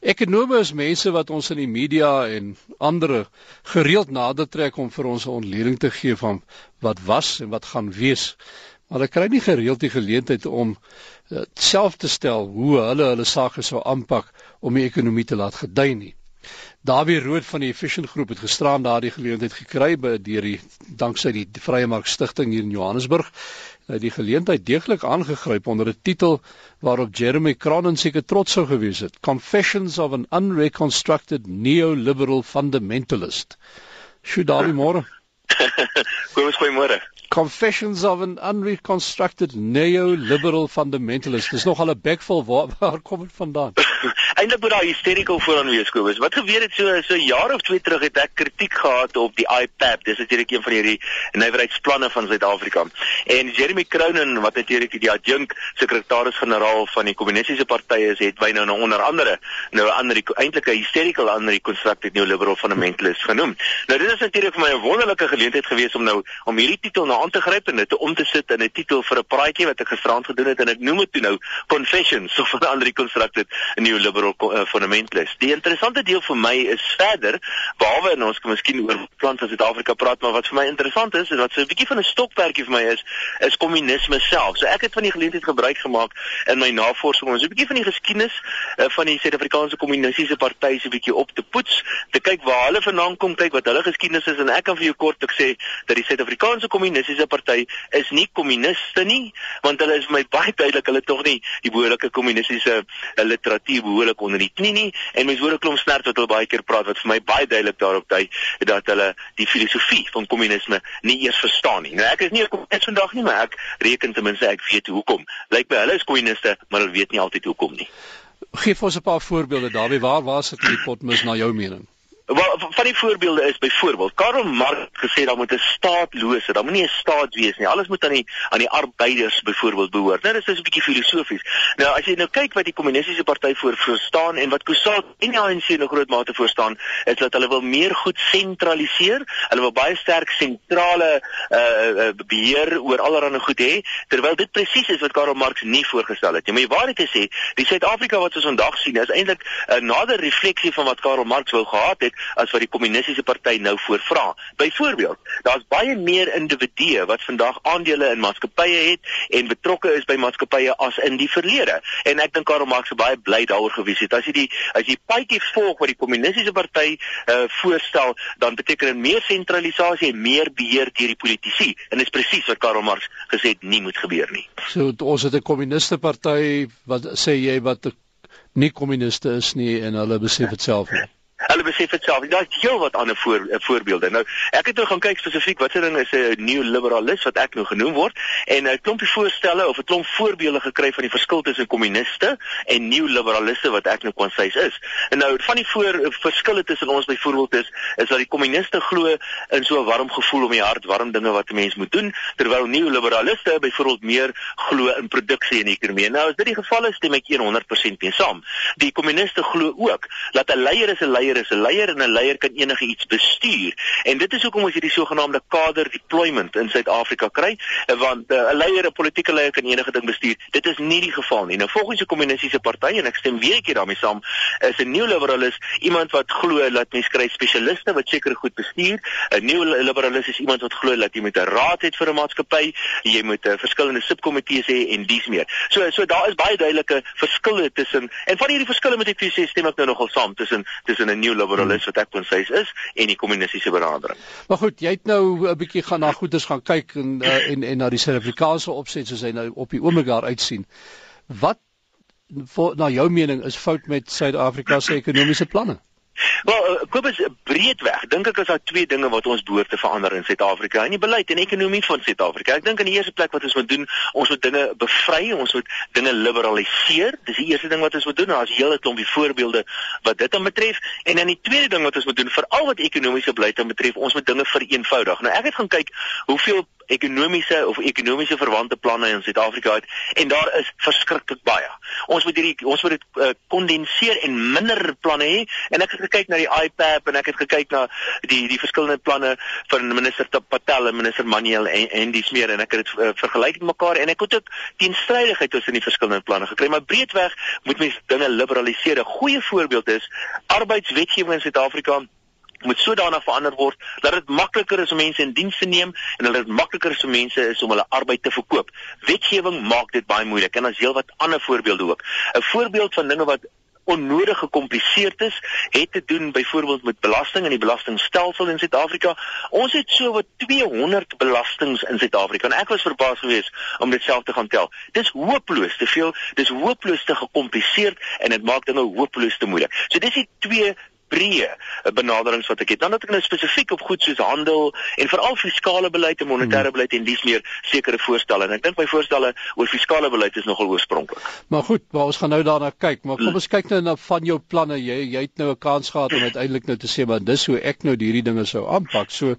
Ekonome is mense wat ons in die media en ander gereeld nader trek om vir ons 'n ontleding te gee van wat was en wat gaan wees. Maar hulle kry nie gereeld die geleentheid om uh, self te stel hoe hulle hulle sake sou aanpak om die ekonomie te laat gedei nie. Dawie Rood van die Efficient Groep het gisteraan daardie geleentheid gekry by deur die danksy die Vrye Mark Stichting hier in Johannesburg. Het die geleentheid deeglik aangegryp onder 'n titel waarop Jeremy Cronin seker trots sou gewees het: Confessions of an Unreconstructed Neoliberal Fundamentalist. Sjoe, Dawie môre. Goeiemôre. Confessions of an Unreconstructed Neoliberal Fundamentalist. Dis nog al 'n bekvol waar, waar kom dit vandaan? Eintlik moet daar hysterical vooraan wees Kobus. Wat gebeur het so so jaar of twee terug het ek kritiek gehad op die IPAP. Dis natuurlik een van hierdie nywerheidsplanne van Suid-Afrika. En Jeremy Cronin wat natuurlik die adjunk sekretaris-generaal van die kommunistiese partye is, het wy nou nou onder andere nou 'n ander eintlik 'n hysterical unreconstructed neoliberal fundamentalist genoem. Nou dit is natuurlik vir my 'n wonderlike geleentheid gewees om nou om hierdie titel nou aan te gryp en dit om te sit in 'n titel vir 'n praatjie wat ek gisterand gedoen het en ek noem dit nou Confessions of an Unreconstructed Neoliberal uh, Fundamentalist. Die interessante deel vir my is verder behalwe en ons kan miskien oor plan van Suid-Afrika praat, maar wat vir my interessant is en wat so 'n bietjie van 'n stokperdjie vir my is, is kommunisme self. So ek het van die geleentheid gebruik gemaak in my navorsing om so 'n bietjie van die geskiedenis uh, van die Suid-Afrikaanse kommunistiese party so 'n bietjie op te poets, te kyk waar hulle vandaan kom, kyk wat hulle geskiedenis is en ek kan vir jou kort sê dat die Suid-Afrikaanse kommunistiese party is nie kommuniste nie, want hulle is my baie duidelik hulle tog nie die behoorlike kommunistiese uh, literatuur behoorlik onder die knie nie en mens hoor 'n klomp snert wat hulle baie keer praat wat vir my baie duidelik daarop dui dat hulle die filosofie van kommunisme nie eers verstaan nie. Nou ek is nie 'n kommunist vandag nie, maar ek reken ten minste ek weet hoekom. Lyk by hulle is kommuniste, maar hulle weet nie altyd hoekom nie. Geef ons 'n paar voorbeelde daarby waar waar sit die potmis na jou mening? Wel van die voorbeelde is byvoorbeeld Karl Marx gesê daar moet 'n staatlose, daar moet nie 'n staat wees nie. Alles moet aan die aan die arbeiders byvoorbeeld behoort. Nou dis is 'n bietjie filosofies. Nou as jy nou kyk wat die kommunistiese party voor verstaan en wat Kusal en die ANC in 'n groot mate verstaan, is dat hulle wil meer goed sentraliseer. Hulle wil baie sterk sentrale uh, uh beheer oor allerlei goed hê, terwyl dit presies is wat Karl Marx nie voorgestel het nie. Maar jy waarheid te sê, die Suid-Afrika wat ons vandag sien, is eintlik 'n nader refleksie van wat Karl Marx wou gehad het as wat die kommunistiese party nou voorvra. Byvoorbeeld, daar's baie meer individue wat vandag aandele in maatskappye het en betrokke is by maatskappye as in die verlede. En ek dink Karl Marx was baie bly daaroor gewees het. As jy die as jy paadjie volg wat die kommunistiese party uh, voorstel, dan beteken dit meer sentralisasie en meer beheer deur die politici. En dit is presies wat Karl Marx gesê het nie moet gebeur nie. So ons het 'n kommuniste party wat sê jy wat nie kommuniste is nie en hulle besef dit self nie. Hulle besef dit self. Daar's heel wat ander voor, uh, voorbeelde. Nou, ek het nou gaan kyk spesifiek wat se ding is 'n uh, nuwe liberalis wat ek nou genoem word en 'n uh, klompie voorstelle of 'n klomp voorbeelde gekry van die verskil tussen kommuniste en nuwe liberaliste wat ek nou kon sê is. En nou van die voor verskille tussen ons byvoorbeeld is is dat die kommuniste glo in so 'n warm gevoel om die hart warm dinge wat 'n mens moet doen terwyl nuwe liberaliste byvoorbeeld meer glo in produksie en ekonomie. Nou as dit die geval is, stem ek 100% mee saam. Die kommuniste glo ook dat 'n leier is 'n leier leier is 'n leier en 'n leier kan enige iets bestuur. En dit is hoekom ons hierdie sogenaamde kader deployment in Suid-Afrika kry, want eh, 'n uh, leier, 'n politieke leier kan enige ding bestuur. Dit is nie die geval nie. Nou volgens die kommunistiese party en ek stem weer ekie daarmee saam, is 'n neoliberalis iemand wat glo dat mens kry spesialiste wat seker goed bestuur. 'n Neoliberalis is iemand wat glo dat jy moet 'n raad hê vir 'n maatskappy, jy moet 'n uh, verskillende subkomitees hê en dies meer. So so daar is baie duidelike verskille tussen en van hierdie verskille moet ek vir julle sê stem ek nou nogal saam tussen tussen 'n nuwe liberalis wat ek kon sê is en die kommunistiese benadering. Maar goed, jy het nou 'n bietjie gaan na goeders gaan kyk en uh, en en na die Suid-Afrikaanse opset soos hy nou op die oomblik daar uitsien. Wat voor, na jou mening is fout met Suid-Afrika se ekonomiese planne? Wel, uh, Kobus breedweg, dink ek is daar twee dinge wat ons behoort te verander in Suid-Afrika, in die beleid en ekonomie van Suid-Afrika. Ek dink in die eerste plek wat ons moet doen, ons moet dinge bevry, ons moet dinge liberaliseer. Dis die eerste ding wat ons moet doen. Daar's hele klompie voorbeelde wat dit aan betref. En dan die tweede ding wat ons moet doen, veral wat ekonomiese beleid aan betref, ons moet dinge vereenvoudig. Nou ek het gaan kyk hoeveel ekonomiese of ekonomiese verwante planne in Suid-Afrika het en daar is verskriklik baie. Ons moet hierdie ons moet dit uh, kondenseer en minder planne hê en ek het gekyk na die IPAP en ek het gekyk na die die verskillende planne van minister Patel en minister Manuel en en dis meer en ek het dit uh, vergelyk met mekaar en ek het ook teenstrydigheid tussen die verskillende planne gekry maar breedweg moet mens dinge liberaliseer. 'n Goeie voorbeeld is arbeidswetgewing in Suid-Afrika moet sodanig verander word dat dit makliker is om mense in diens te neem en dat dit makliker is vir mense is om hulle arbeid te verkoop. Wetgewing maak dit baie moeilik en as heelwat ander voorbeelde ook. 'n Voorbeeld van dinge wat onnodig gekompliseerd is, het te doen byvoorbeeld met belasting en die belastingstelsel in Suid-Afrika. Ons het so wat 200 belastings in Suid-Afrika en ek was verbaas geweest om dit self te gaan tel. Dis hopeloos te veel, dis hopeloos te gekompliseerd en dit maak dinge hopeloos te moeilik. So dis die twee breë benaderings wat ek het. Dan het ek nou spesifiek op goed soos handel en veral fiskale beleid en monetêre hmm. beleid en dis meer sekere voorstelle. En ek dink my voorstelle oor fiskale beleid is nogal oorspronklik. Maar goed, maar ons gaan nou daarna kyk, maar kom ons kyk nou na van jou planne. Jy jy het nou 'n kans gehad om uiteindelik nou te sê maar dis hoe ek nou hierdie dinge sou aanpak. So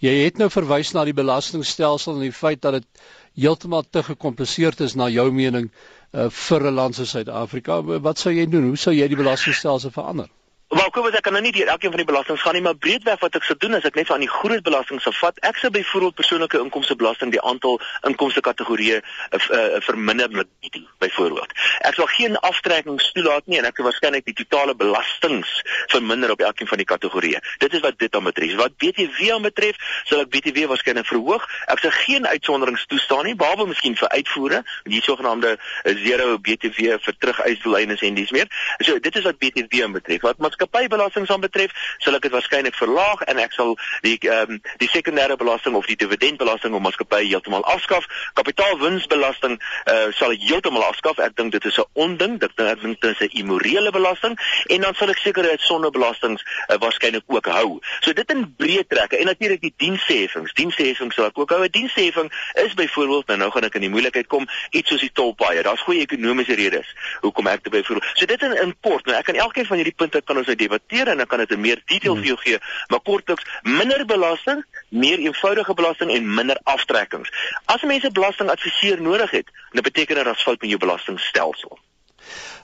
jy het nou verwys na die belastingstelsel en die feit dat dit heeltemal te gekompliseerd is na jou mening uh, vir 'n land soos Suid-Afrika. Wat sou jy doen? Hoe sou jy die belastingstelsel verander? Maar kom ons ek kan nou nie deur elkeen van die belastings gaan nie, maar breedweg wat ek sou doen is ek net van die groot belastings sou vat. Ek sou byvoorbeeld persoonlike inkomstebelasting die aantal inkomste kategorieë uh, uh, verminder met byvoorbeeld. Ek sal geen aftrekkings toelaat nie en ek sou waarskynlik die totale belastings verminder op elkeen van die kategorieë. Dit is wat dit dan betref. Wat BTW aan betref, sal ek BTW waarskynlik verhoog. Ek sou geen uitsonderings toestaan nie, behalwe miskien vir uitvoere, die sogenaamde zero BTW vir teruguitlynes en dis meer. So dit is wat BTW aan betref. Wat maatskappybelasting sal betref, sal ek dit waarskynlik verlaag en ek sal die ehm um, die sekondêre belasting of die dividendbelasting op maatskappye heeltemal afskaf. Kapitaalwinsbelasting eh uh, sal ek heeltemal afskaf. Ek dink dit is 'n onding, dit ek dink dit is 'n immorele belasting en dan sal ek sekerheid sondebelastings uh, waarskynlik ook hou. So dit in breë trekke en natuurlik die diensteheffings. Diensteheffings sal ek ook hou. 'n Diensteheffing is byvoorbeeld nou nou gaan ek in die moeilikheid kom, iets soos die tolpaaie. Daar's goeie ekonomiese redes hoekom ek dit byvoorbeeld. So dit in in kort, nou ek kan elkeen van hierdie punte kan ons nou debatteer en dan kan dit in meer detail vir jou gee, maar kortliks minder belasting, meer eenvoudige belasting en minder aftrekkings. As mense belastingadviseur nodig het, dan beteken dit dat fout met jou belastingstelsel.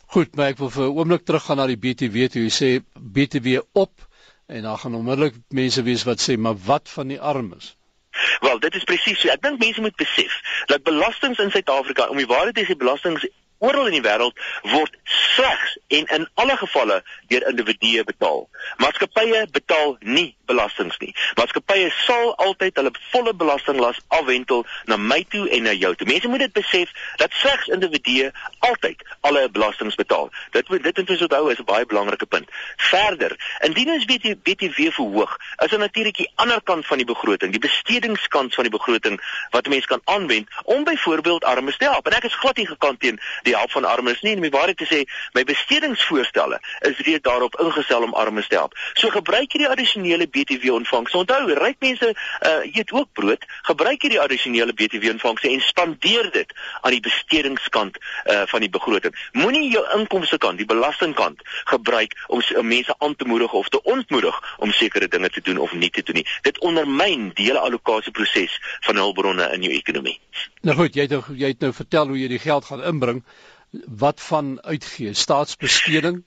Goed, maar ek wil vir 'n oomblik teruggaan na die BTW toe. Jy sê BTW op en dan gaan onmiddellik mense wees wat sê, maar wat van die armes? Wel, dit is presies so. Ek dink mense moet besef dat belastings in Suid-Afrika, om die waarheid te sê, belastings oral in die wêreld word slegs en in alle gevalle deur individue betaal. Maatskappye betaal nie belastings nie. Maatskappye sal altyd hulle volle belastinglas afwentel na my toe en na jou toe. Mense moet dit besef dat slegs individue altyd alle belastings betaal. Dit moet dit intussen onthou is 'n baie belangrike punt. Verder, indien ons weet BTW verhoog, is daar natuurlik die ander kant van die begroting, die bestedingskant van die begroting wat mense kan aanwend om byvoorbeeld armes te help. En ek is glad nie gekant teen die help van armes nie. En my waarheid te sê, my bestedingsvoorstelle is reeds daarop ingestel om armes te help. So gebruik hierdie addisionele BTW ontvangs. Onthou, ryk mense uh, eet ook brood. Gebruik hierdie addisionele BTW ontvangs en spandeer dit aan die bestedingskant uh, van die begroting. Moenie jou inkomste kant, die belastingkant gebruik om, om mense aan te moedig of te ontmoedig om sekere dinge te doen of nie te doen nie. Dit ondermyn die hele allokasieproses van hulpbronne in jou ekonomie. Nou goed, jy het nou jy het nou vertel hoe jy die geld gaan inbring wat van uitgee? Staatsbesteding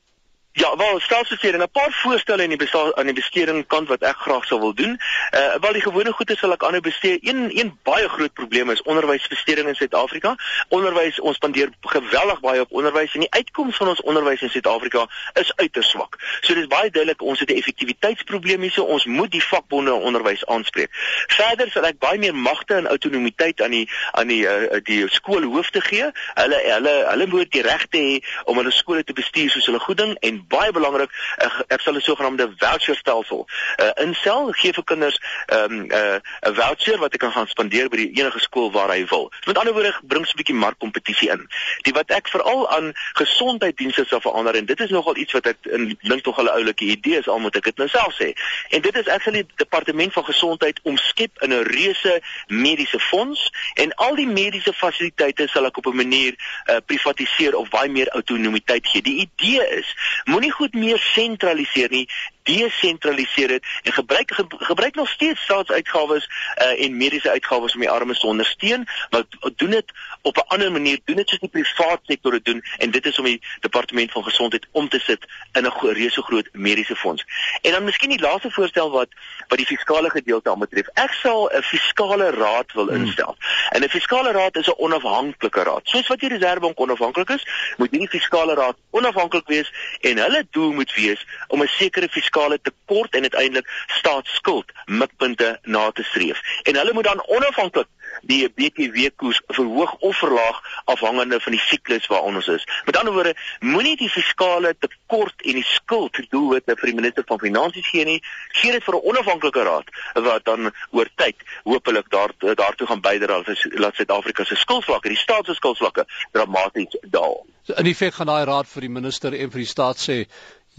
Ja, wel staatsbesteding, 'n paar voorstelle in die besta aan die besteding kant wat ek graag sou wil doen. Uh wel die gewone goede sal ek aanhou bestee. Een een baie groot probleem is onderwysbesteding in Suid-Afrika. Onderwys, ons spandeer geweldig baie op onderwys en die uitkoms van ons onderwys in Suid-Afrika is uiters swak. So dis baie duidelik ons het 'n effektiwiteitsprobleem hier, so ons moet die vakbonde onderwys aanspreek. Verder sal ek baie meer magte en autonomiteit aan die aan die uh, die skoolhoofde gee. Hulle hulle hulle moet die regte hê om hulle skole te bestuur soos hulle goedding en baie belangrik ek, ek sal 'n sogenaamde voucher stelsel uh, instel gee vir kinders 'n um, uh, 'n voucher wat hy kan gaan spandeer by die enige skool waar hy wil. Met ander woorde bring 'n bietjie markkompetisie in. Die wat ek veral aan gesondheidsdienste sal verander en dit is nogal iets wat ek dink tog 'n oulike idee is al moet ek dit nou self sê. En dit is actually die departement van gesondheid omskep in 'n reuse mediese fonds en al die mediese fasiliteite sal ek op 'n manier uh, privatiseer of baie meer autonomiteit gee. Die idee is Moenie goed meer sentraliseer nie, desentraliseer dit en gebruik ge, gebruik nog steeds staatsuitgawes uh, en mediese uitgawes om die armes te ondersteun, maar doen dit op 'n ander manier, doen dit soos die privaat sektor dit doen en dit is om die departement van gesondheid om te sit in 'n reuse groot mediese fonds. En dan miskien die laaste voorstel wat wat die fiskale gedeelte aanbetref. Ek sal 'n fiskale raad wil hmm. instel. Hmm. En 'n fiskale raad is 'n onafhanklike raad. Soos wat die Reserwebank onafhanklik is, moet hierdie fiskale raad onafhanklik wees en hulle doel moet wees om 'n sekere fiskale tekort en uiteindelik staatsskuld mikpunte na te streef. En hulle moet dan onafhanklik die BTW koers verhoog of verlaag afhangende van die siklus waarin ons is. Met ander woorde, moenie die fiskale tekort en die skuld doelwitte vir die minister van finansies gee nie. Gee dit vir 'n onafhanklike raad wat dan oor tyd hopelik daar daartoe gaan bydra dat Suid-Afrika se skuldvlakke, die staat se skuldvlakke dramaties daal. So in effek gaan daai raad vir die minister en vir die staat sê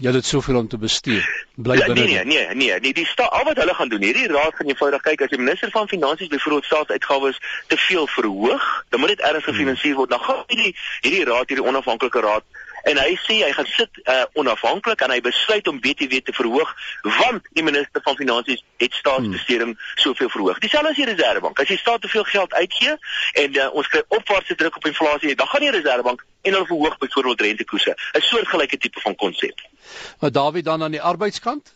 Jy het soveel om te bestuur. Bly ja, binne. Nee, nee, nee, nee, die sta al wat hulle gaan doen. Hierdie raad gaan eenvoudig kyk as die minister van finansies byvoorbeeld staatsuitgawes te veel verhoog, dan moet dit ergens hmm. gefinansier word. Dan gaan hierdie hierdie raad, hierdie onafhanklike raad en hy sê hy gaan sit uh, onafhanklik en hy besluit om BTW te verhoog want die minister van finansies het staatsbesteding hmm. soveel verhoog. Dieselfde as die Reserwebank. As jy staat te veel geld uitgee en uh, ons kry opwaartse druk op inflasie, dan gaan die Reserwebank en hulle verhoog byvoorbeeld rentekoerse. 'n soortgelyke tipe van konsep. Maar Dawie dan aan die arbeidskant?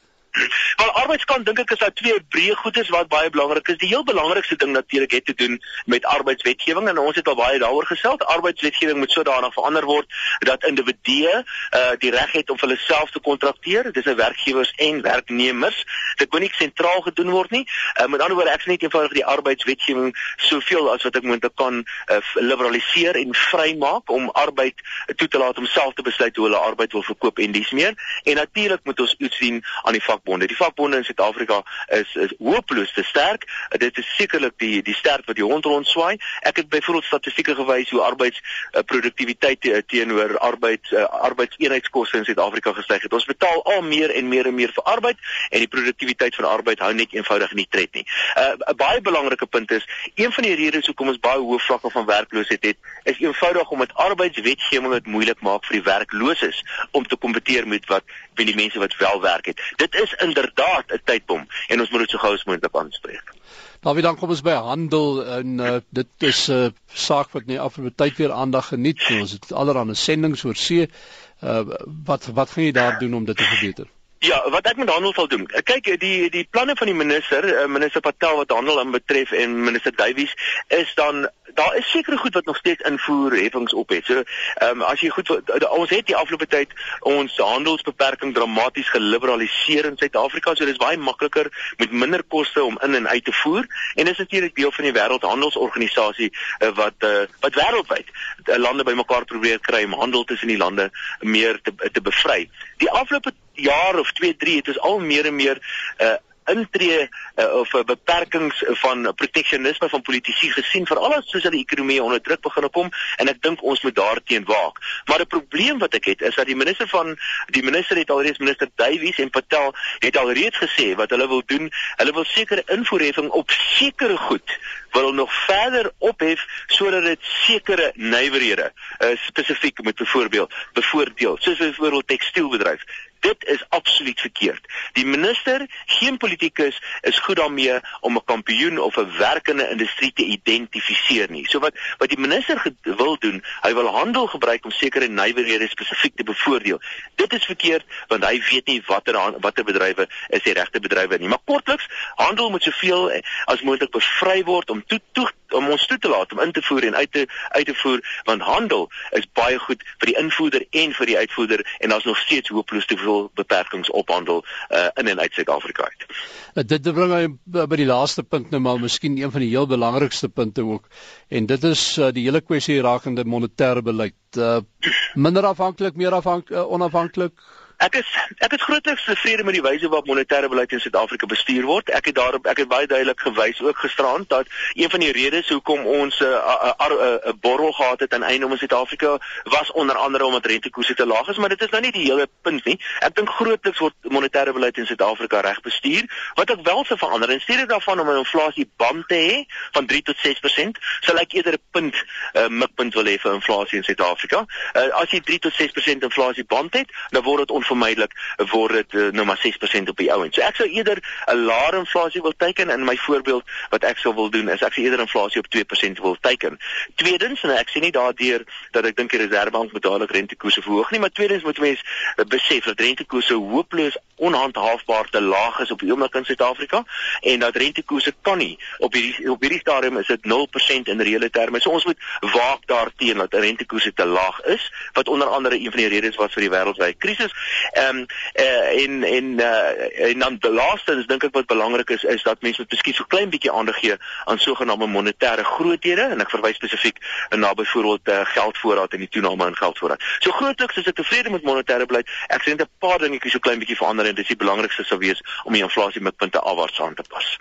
Maar arbeidskant dink ek is daar twee breë goedes wat baie belangrik is. Die heel belangrikste ding natuurlik het te doen met arbeidswetgewing en ons het al baie daaroor gesels. Arbeidswetgewing moet sodanig verander word dat individue uh die reg het om vir hulle self te kontrakteer. Dit is 'n werkgewers en werknemers. Dit moet nie sentraal gedoen word nie. Uh, met ander woorde, ek sê net eenvoudig die arbeidswetgewing soveel as wat ek moontlik kan uh, liberaliseer en vrymaak om arbeid toe te laat om self te besluit hoe hulle arbeid wil verkoop en dis meer. En natuurlik moet ons iets sien aan die vak vakbonde. Die vakbonde in Suid-Afrika is is hopeloos te sterk. Dit is sekerlik die die sterk wat die hond rondswaai. Ek het byvoorbeeld statistieke gewys hoe arbeidsproduktiwiteit uh, teenoor arbeid uh, arbeidseenheidskoste in Suid-Afrika gestyg het. Ons betaal al meer en meer en meer vir arbeid en die produktiwiteit van arbeid hou net eenvoudig nie tred nie. Uh, 'n Baie belangrike punt is een van die redes hoekom ons baie hoë vlakke van werkloosheid het, is eenvoudig omdat arbeidswetgewing dit moeilik maak vir die werklooses om te kompeteer met wat met die mense wat wel werk het. Dit is inderdaad 'n tydbom en ons moet dit so gou as moontlik aanspreek. Dawie, dan kom ons by handel en uh, dit is 'n uh, saak wat nie afgelope tyd weer aandag geniet nie. Ons het allerlei sendinge oor see. Uh, wat wat gaan jy daar doen om dit te verbeter? Ja, wat ek met handel sal doen. Kyk, die die planne van die minister, eh, minister Patel wat handel aan betref en minister Duwies is dan daar is sekere goed wat nog steeds invoer heffings op het. So, ehm um, as jy goed ons het die afgelope tyd ons handelsbeperking dramaties geliberaliseer in Suid-Afrika, so dis baie makliker met minder koste om in en uit te voer en dis natuurlik deel van die wêreldhandelsorganisasie uh, wat uh, wat wêreldwyd uh, lande bymekaar probeer kry om handel tussen die lande meer te te bevry. Die afgelope jaar of 2, 3 het ons al meer en meer uh, intree uh, of uh, beperkings van proteksionisme van politici gesien veral as soos dat die ekonomie onder druk begin kom en ek dink ons moet daarteen waak. Maar 'n probleem wat ek het is dat die minister van die minister het alreeds minister Duwies en Patel het alreeds gesê wat hulle wil doen. Hulle wil sekere invoerheffing op sekere goed wil nog verder ophef sodat dit sekere nywerhede uh, spesifiek met byvoorbeeld bevoordeel soos byvoorbeeld tekstielbedryf Dit is absoluut verkeerd. Die minister, geen politikus, is goed daarmee om 'n kampioen of 'n werkende industrie te identifiseer nie. So wat wat die minister wil doen, hy wil handel gebruik om sekere nywerhede spesifiek te bevoordeel. Dit is verkeerd want hy weet nie watter watter bedrywe is die regte bedrywe nie. Maar kortliks, handel moet soveel as moontlik bevry word om toe toe om ons toe te laat om in te voer en uit te uit te voer want handel is baie goed vir die invoerder en vir die uitvoerder en daar's nog steeds hopeloos te veel beperkings op handel uh, in en uit Suid-Afrika uit. Uh, dit bring my by die laaste punt nou maar miskien een van die heel belangrikste punte ook en dit is uh, die hele kwessie rakende monetêre beleid. Uh, minder afhanklik, meer afhanklik, uh, onafhanklik Ek is ek is grootliks tevrede met die wyse waarop monetêre beleid in Suid-Afrika bestuur word. Ek het daarop ek het baie duidelik gewys ook gisteraan dat een van die redes hoekom ons 'n uh, 'n uh, uh, borrel gehad het aan einde om in Suid-Afrika was onder andere omdat rentekoerse te laag is, maar dit is nou nie die hele punt nie. Ek dink grootliks word monetêre beleid in Suid-Afrika reg bestuur. Wat ek wel se verander in steede daarvan om 'n inflasie band te hê van 3 tot 6%, sal ek eerder 'n punt 'n uh, mikpunt wil hê vir inflasie in Suid-Afrika. Uh, as jy 3 tot 6% inflasie band het, dan word dit onvermydelik word dit uh, nou maar 6% op die ou end. So ek sou eerder 'n laer inflasie wil teiken in my voorbeeld wat ek sou wil doen is ek sou eerder inflasie op 2% wil teiken. Tweedens en ek sien nie daardeur dat ek dink die Reserwebank moet dadelik rentekoerse verhoog nie, maar tweedens moet mense besef dat rentekoerse hopeloos onhandhaafbaar te laag is op die oomblik in Suid-Afrika en dat rentekoerse kan nie op hierdie op hierdie stadium is dit 0% in reële terme. So ons moet waak daarteen dat rentekoerse te laag is wat onder andere een van die redes was vir die wêreldwye krisis. Ehm en uh, en dan die laaste is dink ek wat belangrik is is dat mense moet miskien so klein bietjie aandag gee aan sogenaamde monetêre groothede en ek verwys spesifiek na byvoorbeeld uh, geldvoorraad en die toename in geldvoorraad. So grootliks is ek tevrede met monetêre beleid. Ek sien 'n paar dingetjies so klein bietjie verander en dis die belangrikste sou wees om die inflasie mikpunte afwaarts aan te pas.